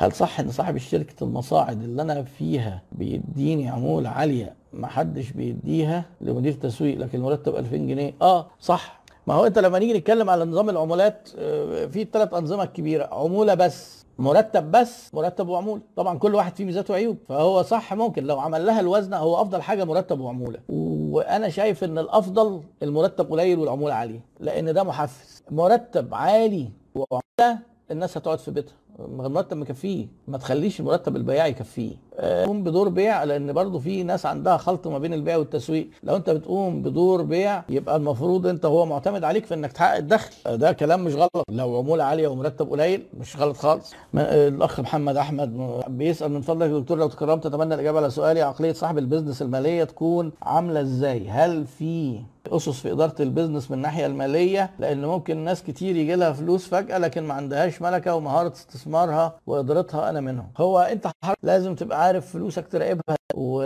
هل صح إن صاحب شركه المصاعد اللي أنا فيها بيديني عمولة عالية ما حدش بيديها لمدير تسويق لكن المرتب 2000 جنيه؟ آه صح. ما هو أنت لما نيجي نتكلم على نظام العمولات آه، في الثلاث أنظمة الكبيره عمولة بس مرتب بس مرتب وعمولة. طبعا كل واحد فيه ميزات وعيوب فهو صح ممكن. لو عمل لها الوزنه هو أفضل حاجة مرتب وعمولة. وأنا شايف إن الأفضل المرتب قليل والعمولة عالية لأن ده محفز. مرتب عالي وعمولة الناس هتقعد في بيتها. المرتب مكفيه. ما تخليش المرتب البياع يكفيه. قوم بدور بيع لأن برضو في ناس عندها خلط ما بين البيع والتسويق. لو أنت بتقوم بدور بيع يبقى المفروض أنت هو معتمد عليك في إنك تحقق الدخل. آه، ده كلام مش غلط. لو عمولة عالية ومرتب قليل مش غلط خالص. آه، الأخ محمد أحمد بيسأل من فضلك يا دكتور لو تكرمت أتمنى الإجابة على سؤالي. عقلية صاحب البيزنس المالية تكون عاملة إزاي؟ هل في أسس في إدارة البيزنس من الناحية المالية؟ لأن ممكن ناس كتير يجي لها فلوس فجأة لكن ما عندهاش ملكة ومهارة استثمارها وإدارتها أنا منهم. هو أنت لازم تبقى عارف فلوسك تراقبها و...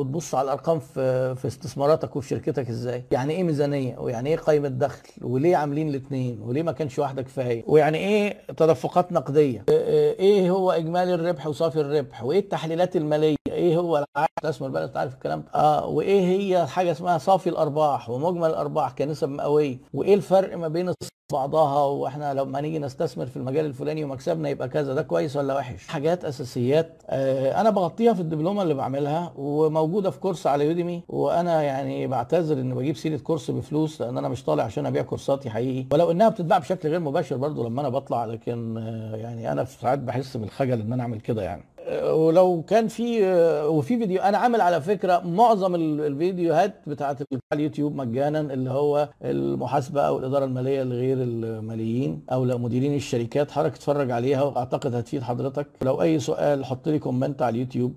وتبص على الأرقام في في استثماراتك وفي شركتك إزاي؟ يعني إيه ميزانية؟ ويعني إيه قائمه دخل؟ وليه عاملين الاثنين وليه ما كانش واحدة كفاية؟ ويعني إيه تدفقات نقدية؟ إيه هو إجمالي الربح وصافي الربح؟ وإيه التحليلات المالية؟ إيه هو العائد؟ استثمر بقى أنت عارف الكلام آه وإيه هي حاجة اسمها صافي الأرباح ومجمل الأرباح كنسب مئوية؟ وإيه الفرق ما بين بعضها؟ وإحنا لما نيجي نستثمر في المجال الفلاني ومكسبنا يبقى كذا ده كويس ولا وحش؟ حاجات أساسيات آه أنا بغطيها في الدبلومة اللي بعملها وموجودة في كورس على يوديمي وأنا يعني بعتذر ان بجيب سيرة كورس بفلوس لأن أنا مش طالع عشان أبيع كورساتي حقيقي. ولو إنها بتتباع بشكل غير مباشر برضو لما أنا بطلع لكن يعني أنا في ساعات بحس بالخجل إن أنا أعمل كده يعني. ولو كان في وفي فيديو أنا عامل على فكرة معظم الفيديوهات بتاعت اليوتيوب مجانا اللي هو المحاسبة أو الإدارة المالية لغير الماليين أو لمديرين الشركات حضرتك اتفرج عليها وأعتقد هتفيد حضرتك. لو أي سؤال حط لي comment على اليوتيوب.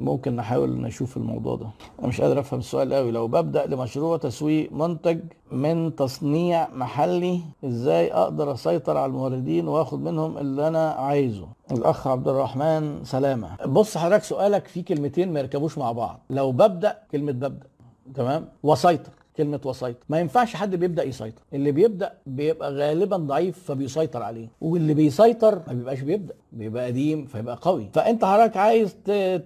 ممكن نحاول نشوف الموضوع ده. أنا مش قادر أفهم السؤال قوي. لو ببدأ لمشروع تسويق منتج من تصنيع محلي إزاي أقدر أسيطر على الموردين وآخد منهم اللي أنا عايزه؟ الأخ عبد الرحمن سلامة. بص حضرتك سؤالك فيه كلمتين ما يركبوش مع بعض. لو ببدأ كلمة ببدأ تمام؟ وسيطر كلمة وسيطر. ما ينفعش حد بيبدأ يسيطر. اللي بيبدأ بيبقى غالبا ضعيف فبيسيطر عليه. واللي بيسيطر ما بيبقاش بيبدأ بيبقى قديم فيبقى قوي. فأنت حضرتك عايز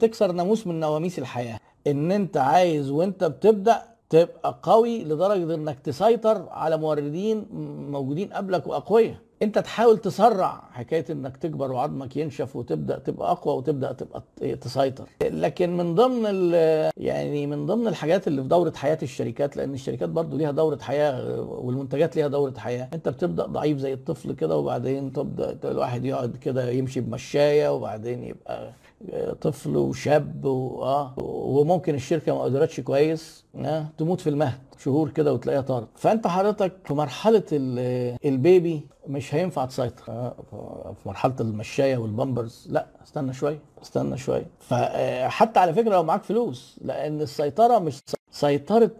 تكسر ناموس من نواميس الحياة. إن أنت عايز وأنت بتبدأ تبقى قوي لدرجة إنك تسيطر على موردين موجودين قبلك وأقوياء. انت تحاول تسرع حكاية انك تكبر وعظمك ينشف وتبدأ تبقى اقوى وتبدأ تبقى تسيطر. لكن من ضمن يعني من ضمن الحاجات اللي في دورة حياة الشركات لأن الشركات برضو ليها دورة حياة والمنتجات ليها دورة حياة. انت بتبدأ ضعيف زي الطفل كده وبعدين تبدأ الواحد يقعد كده يمشي بمشاية وبعدين يبقى طفل وشاب واه وممكن الشركة ما قدرتش كويس آه. تموت في المهد شهور كده وتلاقيها طارت. فأنت حضرتك في مرحلة البيبي مش هينفع تسيطر. في مرحلة المشاية والبامبرز. لا استنى شوية. استنى شوية. فحتى على فكرة لو معاك فلوس لأن السيطرة مش سيطرة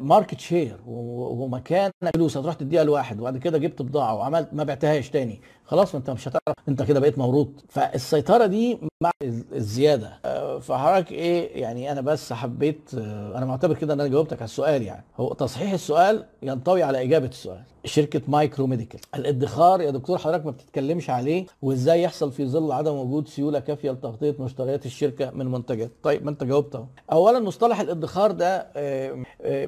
market share ومكان فلوس هتروح تديها لواحد وبعد كده جبت بضاعة وعملت ما بعتهاش تاني. خلاص انت مش هتعرف أنت كده بقيت موروث فالسيطرة دي مع الزيادة. فحضرتك إيه يعني أنا بس حبيت أنا معتبر كده إن أنا جاوبتك على السؤال يعني. هو تصحيح السؤال ينطوي على إجابة السؤال. شركة Micro Medical. الادخار يا دكتور حضرتك ما بتتكلمش عليه وازاي يحصل في ظل عدم وجود سيولة كافية لتغطية مشتريات الشركة من منتجات؟ طيب ما انت جاوبت اهو. اولا مصطلح الادخار ده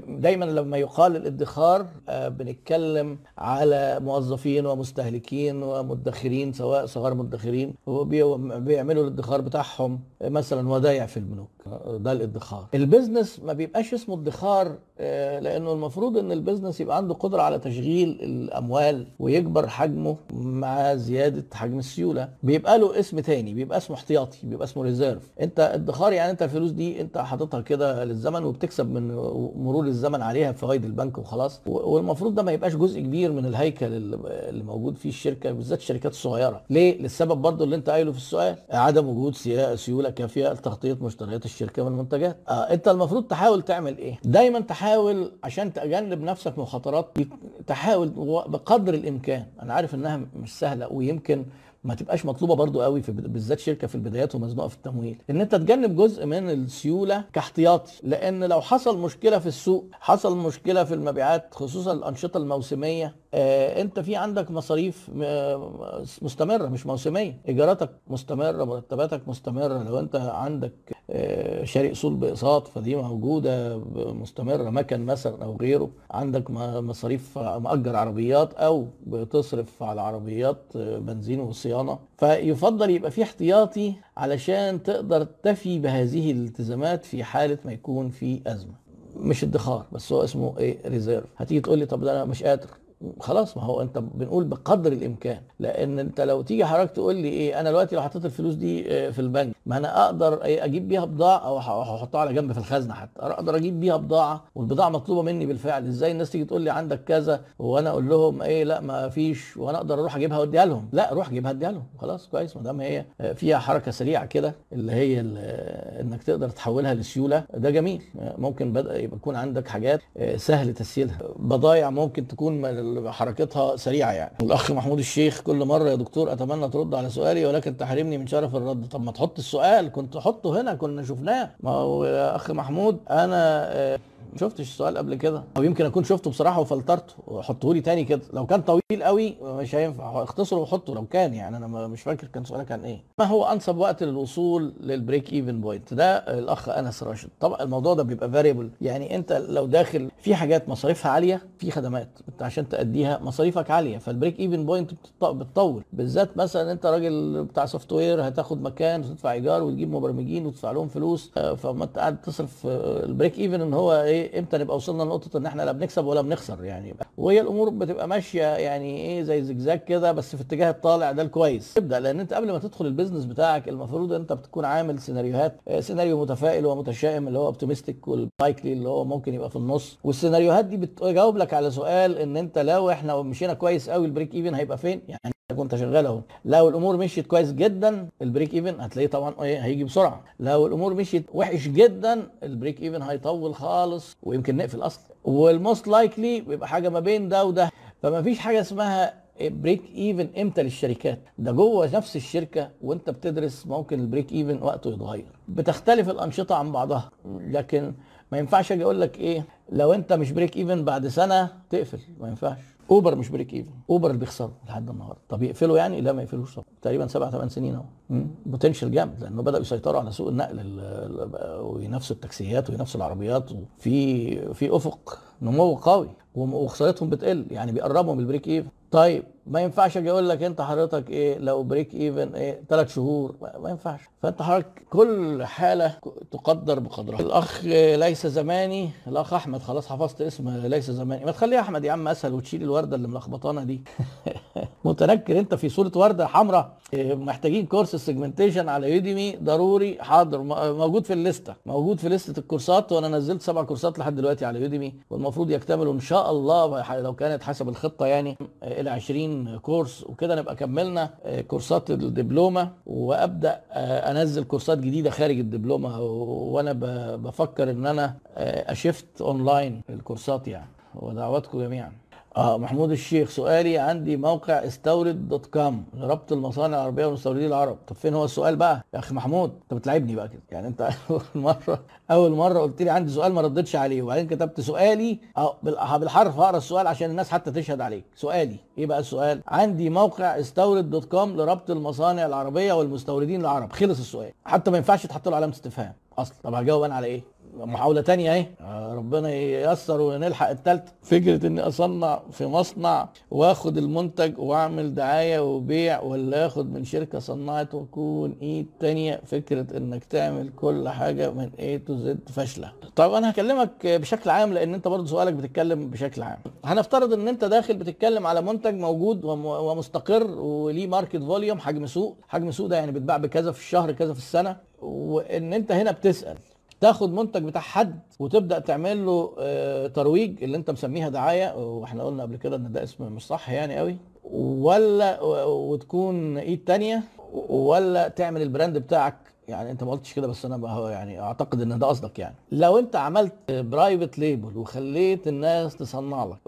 دايما لما يقال الادخار بنتكلم على موظفين ومستهلكين ومدخرين سواء صغار مدخرين وبيعملوا الادخار بتاعهم مثلا ودايع في البنوك ده الادخار. ال business ما بيبقاش اسمه ادخار لأنه المفروض إن ال business يبقى عنده قدرة على تشغيل الأموال ويكبر حجمه مع زيادة حجم السيولة. بيبقى له اسم تاني بيبقى اسمه احتياطي بيبقى اسمه reserve أنت ادخار يعني أنت الفلوس دي أنت حاططها كده للزمن وبتكسب من مرور الزمن عليها فوائد البنك وخلاص. والمفروض ده ما يبقاش جزء كبير من الهيكل اللي موجود فيه الشركة بالذات الشركات الصغيرة. ليه؟ للسبب برضو اللي أنت قايله في السؤال عدم وجود سيولة كافية لتغطية مشتريات الشركة من المنتجات آه انت المفروض تحاول تعمل إيه؟ دايما تحاول عشان تجنب نفسك مخاطرات تحاول بقدر الإمكان. أنا عارف إنها مش سهلة ويمكن ما تبقاش مطلوبة برضو قوي في بالذات شركة في البدايات ومزنوقه في التمويل. إن أنت تجنب جزء من السيولة كاحتياطي لأن لو حصل مشكلة في السوق حصل مشكلة في المبيعات خصوصا الأنشطة الموسمية آه أنت في عندك مصاريف مستمرة مش موسمية. إيجاراتك مستمرة مرتباتك مستمرة. لو أنت عندك آه شاري اصول باقساط فدي موجودة مستمرة مكن مثلا أو غيره. عندك مصاريف مأجر عربيات أو بتصرف على عربيات آه، بنزين وصيانة. فيفضل يبقى في احتياطي علشان تقدر تفي بهذه الالتزامات في حالة ما يكون في أزمة. مش ادخار بس هو اسمه إيه؟ ريزيرف هتيجي تقول لي طب ده أنا مش قادر. خلاص ما هو أنت بنقول بقدر الإمكان. لأن أنت لو تيجي حضرتك تقول لي إيه أنا دلوقتي لو حطيت الفلوس دي آه، في البنك ما أنا أقدر أجيب بيها بضاعة أو هحطها على جنب في الخزنة حتى. أقدر أجيب بيها بضاعة والبضاعة مطلوبة مني بالفعل. إزاي الناس تيجي تقول لي عندك كذا وأنا أقول لهم إيه لأ ما فيش وأنا أقدر أروح أجيبها وأديها لهم. لأ روح جيبها أديها لهم. خلاص كويس. ما دام هي آه، فيها حركة سريعة كده اللي هي آه، إنك تقدر تحولها لسيولة ده جميل. ممكن بدأ يبقى يكون عندك حاجات سهل تسييلها. بضايع ممكن تكون حركتها سريعة يعني. والأخ محمود الشيخ كل مرة يا دكتور أتمنى ترد على سؤالي ولكن تحرمني من شرف الرد. طب ما تحط السؤال كنت حطه هنا كنا شفناه. ما هو يا أخ محمود أنا آه، شفتش السؤال قبل كده. أو يمكن أكون شفته بصراحة وفلترته. وحطه لي تاني كده. لو كان طويل قوي مش هينفع. اختصره وحطه لو كان يعني. أنا مش فاكر كان سؤالك عن إيه. ما هو أنسب وقت للوصول لل break even point؟ ده الأخ أنس راشد. طبعا الموضوع ده بيبقى variable يعني أنت لو داخل في حاجات مصاريفها عالية في خدمات. أنت عشان تأديها مصاريفك عالية. فال break even point بتطول. بالذات مثلا أنت راجل بتاع software هتاخد مكان وتدفع إيجار وتجيب مبرمجين وتدفع لهم فلوس. آه، فما أنت قاعد تصرف آه، ال break even إن هو إيه إمتى نبقى وصلنا لنقطة إن إحنا لا بنكسب ولا بنخسر يعني. وهي الأمور بتبقى ماشية يعني إيه زي زجزاج كده بس في اتجاه الطالع ده الكويس. ابدأ لأن أنت قبل ما تدخل ال business بتاعك المفروض أنت بتكون عامل سيناريوهات آه، سيناريو متفائل ومتشائم اللي هو optimistic وال likely اللي هو ممكن يبقى في النص. والسيناريوهات دي بتجاوب لك على سؤال إن أنت لو إحنا مشينا كويس قوي ال break even هيبقى فين؟ يعني كنت اهو لو الأمور مشيت كويس جدا ال break even هتلاقيه طبعا إيه هيجي بسرعة. لو الأمور مشيت وحش جدا ال break even هيطول خالص ويمكن نقفل أصلا. وال most likely بيبقى حاجة ما بين ده وده. فما فيش حاجة اسمها break even إمتى للشركات. ده جوه نفس الشركة وأنت بتدرس ممكن ال break even وقته يتغير. بتختلف الأنشطة عن بعضها. لكن ما ينفعش أجي أقول لك إيه لو انت مش break even بعد سنة تقفل ما ينفعش. اوبر مش break even اوبر اللي بيخسروا لحد النهارده. طب يقفلوا يعني؟ لا ما يقفلوش طبعا. تقريبا سبع ثمان سنين اهو. potential جامد لأنه بدأوا يسيطروا على سوق النقل وينافسوا التاكسيات وينافسوا العربيات. وفي في أفق نمو قوي وخسارتهم بتقل. يعني بيقربوا من ال break even طيب ما ينفعش أجي أقول لك انت حضرتك إيه لو break even إيه ثلاث شهور. ما ينفعش. فانت حضرتك كل حالة تقدر بقدرها. الأخ ليس زماني الأخ أحمد خلاص حفظت اسم ليس زماني. ما تخليه أحمد يا عم أسهل وتشيل الوردة اللي ملخبطانا دي. متنكر انت في صورة وردة حمراء. محتاجين course ال segmentation على Udemy ضروري حاضر. موجود في الليستة. موجود في لسته الكورسات وأنا نزلت سبع كورسات لحد دلوقتي على Udemy والمفروض يكتملوا إن شاء الله لو كانت حسب الخطة يعني إلى 20 كورس وكده نبقى كملنا كورسات الدبلومة وأبدأ أنزل كورسات جديدة خارج الدبلومة وأنا بفكر إن أنا أ shift online الكورسات يعني. ودعواتكم جميعا. آه محمود الشيخ سؤالي عندي موقع استورد dot com لربط المصانع العربية والمستوردين العرب. طب فين هو السؤال بقى؟ يا أخي محمود أنت بتلعبني بقى كده. يعني أنت أول مرة أول مرة قلت لي عندي سؤال ما ردتش عليه وبعدين كتبت سؤالي آه بالحرف هقرا السؤال عشان الناس حتى تشهد عليك سؤالي إيه بقى السؤال؟ عندي موقع استورد dot com لربط المصانع العربية والمستوردين العرب. خلص السؤال. حتى ما ينفعش تحط له علامة استفهام أصلا. طب هجاوب أنا على إيه؟ محاولة تانية اهي. آه، ربنا ييسر ونلحق التالتة. فكرة إني أصنع في مصنع وآخد المنتج وأعمل دعاية وبيع ولا آخد من شركة صنعت وأكون إيد تانية. فكرة إنك تعمل كل حاجة من A to Z فاشلة. طب أنا هكلمك بشكل عام لأن أنت برضه سؤالك بتتكلم بشكل عام. هنفترض إن أنت داخل بتتكلم على منتج موجود ومستقر وليه market volume حجم سوق. حجم سوق ده يعني بيتباع بكذا في الشهر كذا في السنة. وإن أنت هنا بتسأل تاخد منتج بتاع حد وتبدأ تعمل له آه، ترويج اللي انت مسميها دعاية. وإحنا قلنا قبل كده إن ده اسم مش صح يعني قوي. ولا وتكون إيد تانية ولا تعمل ال brand بتاعك. يعني انت ما قلتش كده بس أنا بقى يعني أعتقد إن ده قصدك يعني. لو انت عملت private label وخليت الناس تصنع لك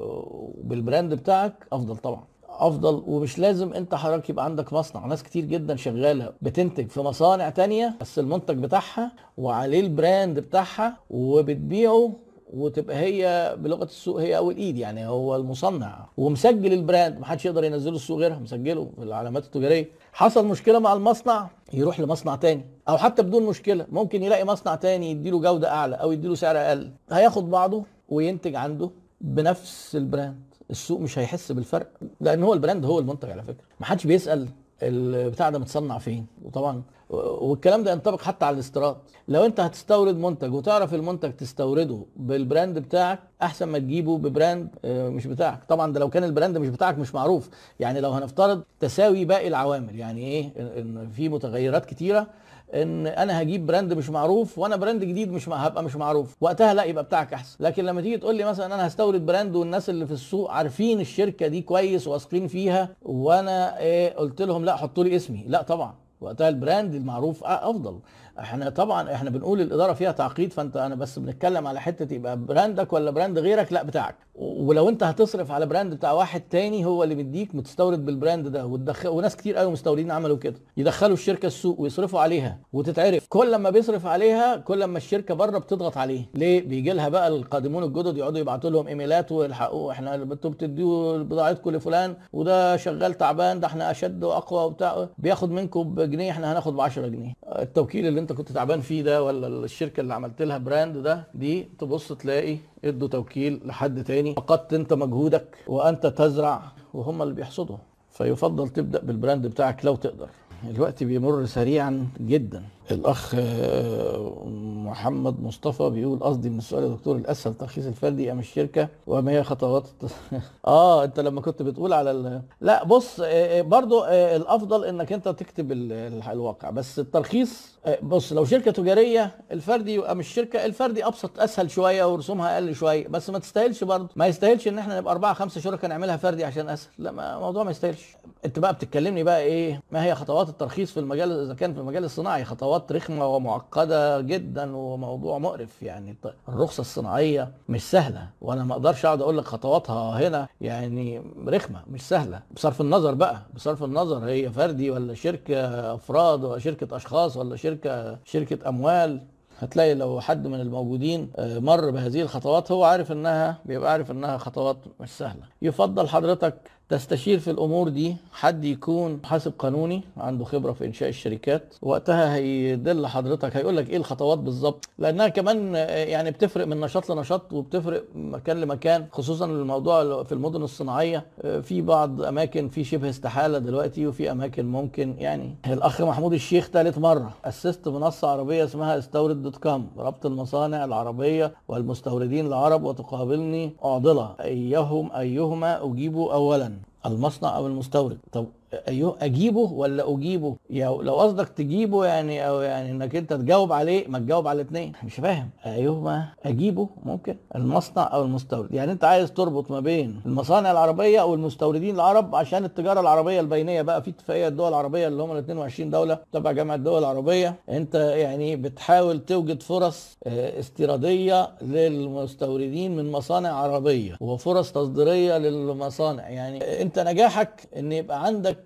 بال brand بتاعك أفضل طبعا. أفضل ومش لازم أنت حضرتك يبقى عندك مصنع. ناس كتير جدا شغالة بتنتج في مصانع تانية بس المنتج بتاعها وعليه ال brand بتاعها وبتبيعه وتبقى هي بلغة السوق هي أول إيد يعني هو المصنع. ومسجل ال brand محدش يقدر ينزله السوق غيرها مسجله في العلامات التجارية. حصل مشكلة مع المصنع يروح لمصنع تاني. أو حتى بدون مشكلة ممكن يلاقي مصنع تاني يديله جودة أعلى أو يديله سعر أقل. هياخد بعضه وينتج عنده بنفس ال brand. السوق مش هيحس بالفرق لأن هو ال brand هو المنتج على فكرة. ما حدش بيسأل البتاع ده متصنع فين. وطبعا والكلام ده ينطبق حتى على الاستيراد. لو أنت هتستورد منتج وتعرف المنتج تستورده بال brand بتاعك أحسن ما تجيبه ب brand آه، مش بتاعك. طبعا ده لو كان ال brand مش بتاعك مش معروف. يعني لو هنفترض تساوي باقي العوامل يعني إيه؟ إن في متغيرات كتيرة إن أنا هجيب brand مش معروف وأنا brand جديد مش هبقى مش معروف. وقتها لا يبقى بتاعك أحسن. لكن لما تيجي تقول لي مثلا أنا هستورد brand والناس اللي في السوق عارفين الشركة دي كويس واثقين فيها وأنا إيه قلت لهم لا حطوا لي اسمي. لا طبعا. وقتها ال brand المعروف أفضل. إحنا طبعا إحنا بنقول الإدارة فيها تعقيد فأنت أنا بس بنتكلم على حتة يبقى brand ك ولا brand غيرك؟ لا بتاعك. ولو أنت هتصرف على brand بتاع واحد تاني هو اللي بيديك متستورد بال brand ده وتدخل وناس كتير قوي مستوردين عملوا كده. يدخلوا الشركة السوق ويصرفوا عليها وتتعرف. كل ما بيصرف عليها كل ما الشركة بره بتضغط عليه. ليه؟ بيجي لها بقى القادمون الجدد يقعدوا يبعتوا لهم إيميلات ويلحقوا إحنا أنتوا بتدوا بضاعتكم لفلان وده شغال تعبان ده إحنا أشد وأقوى وبتاع. بياخد منكم بجنيه إحنا هناخد ب 10 جنيه. التوكيل اللي انت كنت تعبان فيه ده ولا الشركة اللي عملت لها brand ده دي تبص تلاقي ادوا توكيل لحد تاني. فقدت انت مجهودك وانت تزرع وهم اللي بيحصدوا. فيفضل تبدأ بال brand بتاعك لو تقدر. الوقت بيمر سريعا جدا. الأخ آه، محمد مصطفى بيقول قصدي من السؤال يا دكتور الأسهل ترخيص الفردي ام الشركة وما هي خطوات آه أنت لما كنت بتقول على ال... لا بص آه، آه، برضو الأفضل إنك أنت تكتب الواقع بس الترخيص بص لو شركة تجارية الفردي يبقى مش شركه الفردي أبسط أسهل شوية ورسومها أقل شوية بس ما تستاهلش برضه ما يستاهلش إن إحنا نبقى أربعة خمسة شركاء نعملها فردي عشان أسهل لا الموضوع ما يستاهلش. أنت بقى بتتكلمني بقى إيه ما هي خطوات الترخيص في المجال إذا كان في المجال الصناعي خطوات خطوات رخمة ومعقدة جدا وموضوع مقرف يعني. الرخصة الصناعية مش سهلة وأنا ما أقدرش أقعد أقول لك خطواتها هنا يعني رخمة مش سهلة. بصرف النظر بقى بصرف النظر هي فردي ولا شركة أفراد ولا شركة أشخاص ولا شركة شركة أموال؟ هتلاقي لو حد من الموجودين آه، مر بهذه الخطوات هو عارف إنها بيبقى عارف إنها خطوات مش سهلة. يفضل حضرتك تستشير في الأمور دي حد يكون محاسب قانوني عنده خبرة في إنشاء الشركات وقتها هيدل حضرتك هيقول لك إيه الخطوات بالظبط؟ لأنها كمان يعني بتفرق من نشاط لنشاط وبتفرق مكان لمكان خصوصا الموضوع في المدن الصناعية في بعض أماكن في شبه استحالة دلوقتي وفي أماكن ممكن يعني الأخ محمود الشيخ ثالث مرة أسست منصة عربية اسمها استورد dot com ربط المصانع العربية والمستوردين العرب وتقابلني معضلة ايهم أيهما أجيب اولا. المصنع أو المستورد. طب أجيبه ولا أجيبه؟ يعني لو قصدك تجيبه يعني أو يعني إنك أنت تجاوب عليه ما تجاوب على الاثنين مش فاهم. ايهما أجيبه ممكن. المصنع أو المستورد. يعني أنت عايز تربط ما بين المصانع العربية أو المستوردين العرب عشان التجارة العربية البينية بقى. في اتفاقية الدول العربية اللي هم ال 22 دولة تبع جامعة الدول العربية. أنت يعني بتحاول توجد فرص آه، استيرادية للمستوردين من مصانع عربية وفرص تصديرية للمصانع. يعني أنت نجاحك إن يبقى عندك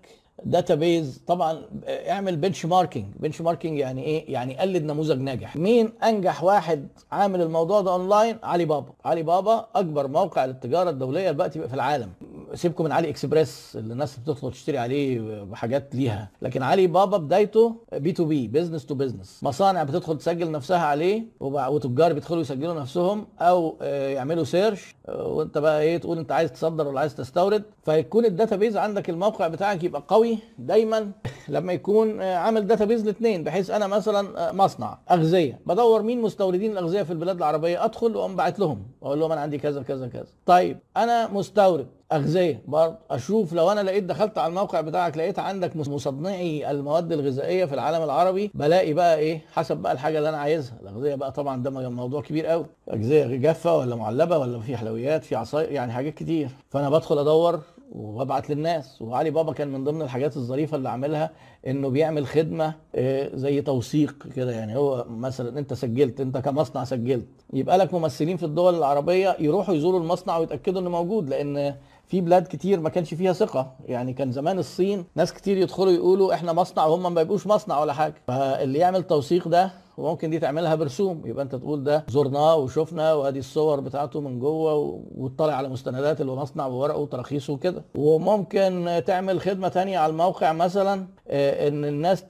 database طبعا اعمل benchmarking benchmarking يعني إيه؟ يعني قلد نموذج ناجح. مين أنجح واحد عامل الموضوع ده اونلاين علي بابا. علي بابا أكبر موقع للتجارة الدولية دلوقتي في العالم. سيبكم من علي اكسبريس اللي الناس بتدخل تشتري عليه بحاجات ليها. لكن علي بابا بدايته B2B business to business مصانع بتدخل تسجل نفسها عليه وتجار بيدخلوا يسجلوا نفسهم أو آه، يعملوا search آه، وانت بقى إيه؟ تقول أنت عايز تصدر ولا عايز تستورد. فيكون ال database عندك الموقع بتاعك يبقى قوي دايما لما يكون آه، عامل داتابيز الاثنين بحيث أنا مثلا مصنع أغذية بدور مين مستوردين الأغذية في البلاد العربية أدخل وأقوم باعت لهم وأقول لهم أنا عندي كذا كذا كذا طيب أنا مستورد أغذية برضه أشوف لو أنا لقيت دخلت على الموقع بتاعك لقيت عندك مصنعي المواد الغذائية في العالم العربي بلاقي بقى إيه حسب بقى الحاجة اللي أنا عايزها. الأغذية بقى طبعا ده موضوع كبير قوي أغذية جافة ولا معلبة ولا في حلويات في عصاير يعني حاجات كتير. فأنا بدخل أدور وببعت للناس. وعلي بابا كان من ضمن الحاجات الظريفة اللي عاملها إنه بيعمل خدمة آه، زي توثيق كده. يعني هو مثلا أنت سجلت أنت كمصنع سجلت. يبقى لك ممثلين في الدول العربية يروحوا يزوروا المصنع ويتأكدوا إنه موجود لأن في بلاد كتير ما كانش فيها ثقة. يعني كان زمان الصين ناس كتير يدخلوا يقولوا إحنا مصنع وهم ما يبقوش مصنع ولا حاجة. فاللي يعمل توثيق ده وممكن دي تعملها برسوم يبقى انت تقول ده زرناه وشفنا وادي الصور بتاعته من جوه وتطلع على مستندات اللي مصنع بورقه وتراخيصه وكده. وممكن تعمل خدمة تانية على الموقع مثلا آه، إن الناس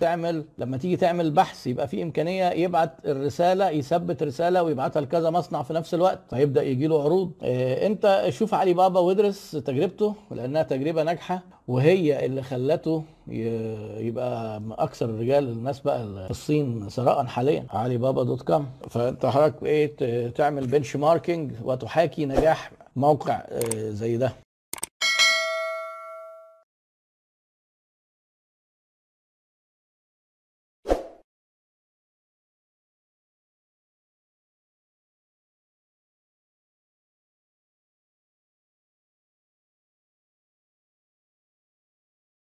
تعمل لما تيجي تعمل بحث يبقى في إمكانية يبعت الرسالة يثبت رسالة ويبعتها لكذا مصنع في نفس الوقت. فيبدأ يجي له عروض. آه، انت شوف علي بابا وادرس تجربته لأنها تجربة ناجحة وهي اللي خلته يبقى أكثر الرجال الناس بقى في الصين ثراء حاليا. علي بابا dot com فأنت حضرتك إيه تعمل benchmarking وتحاكي نجاح موقع آه، زي ده.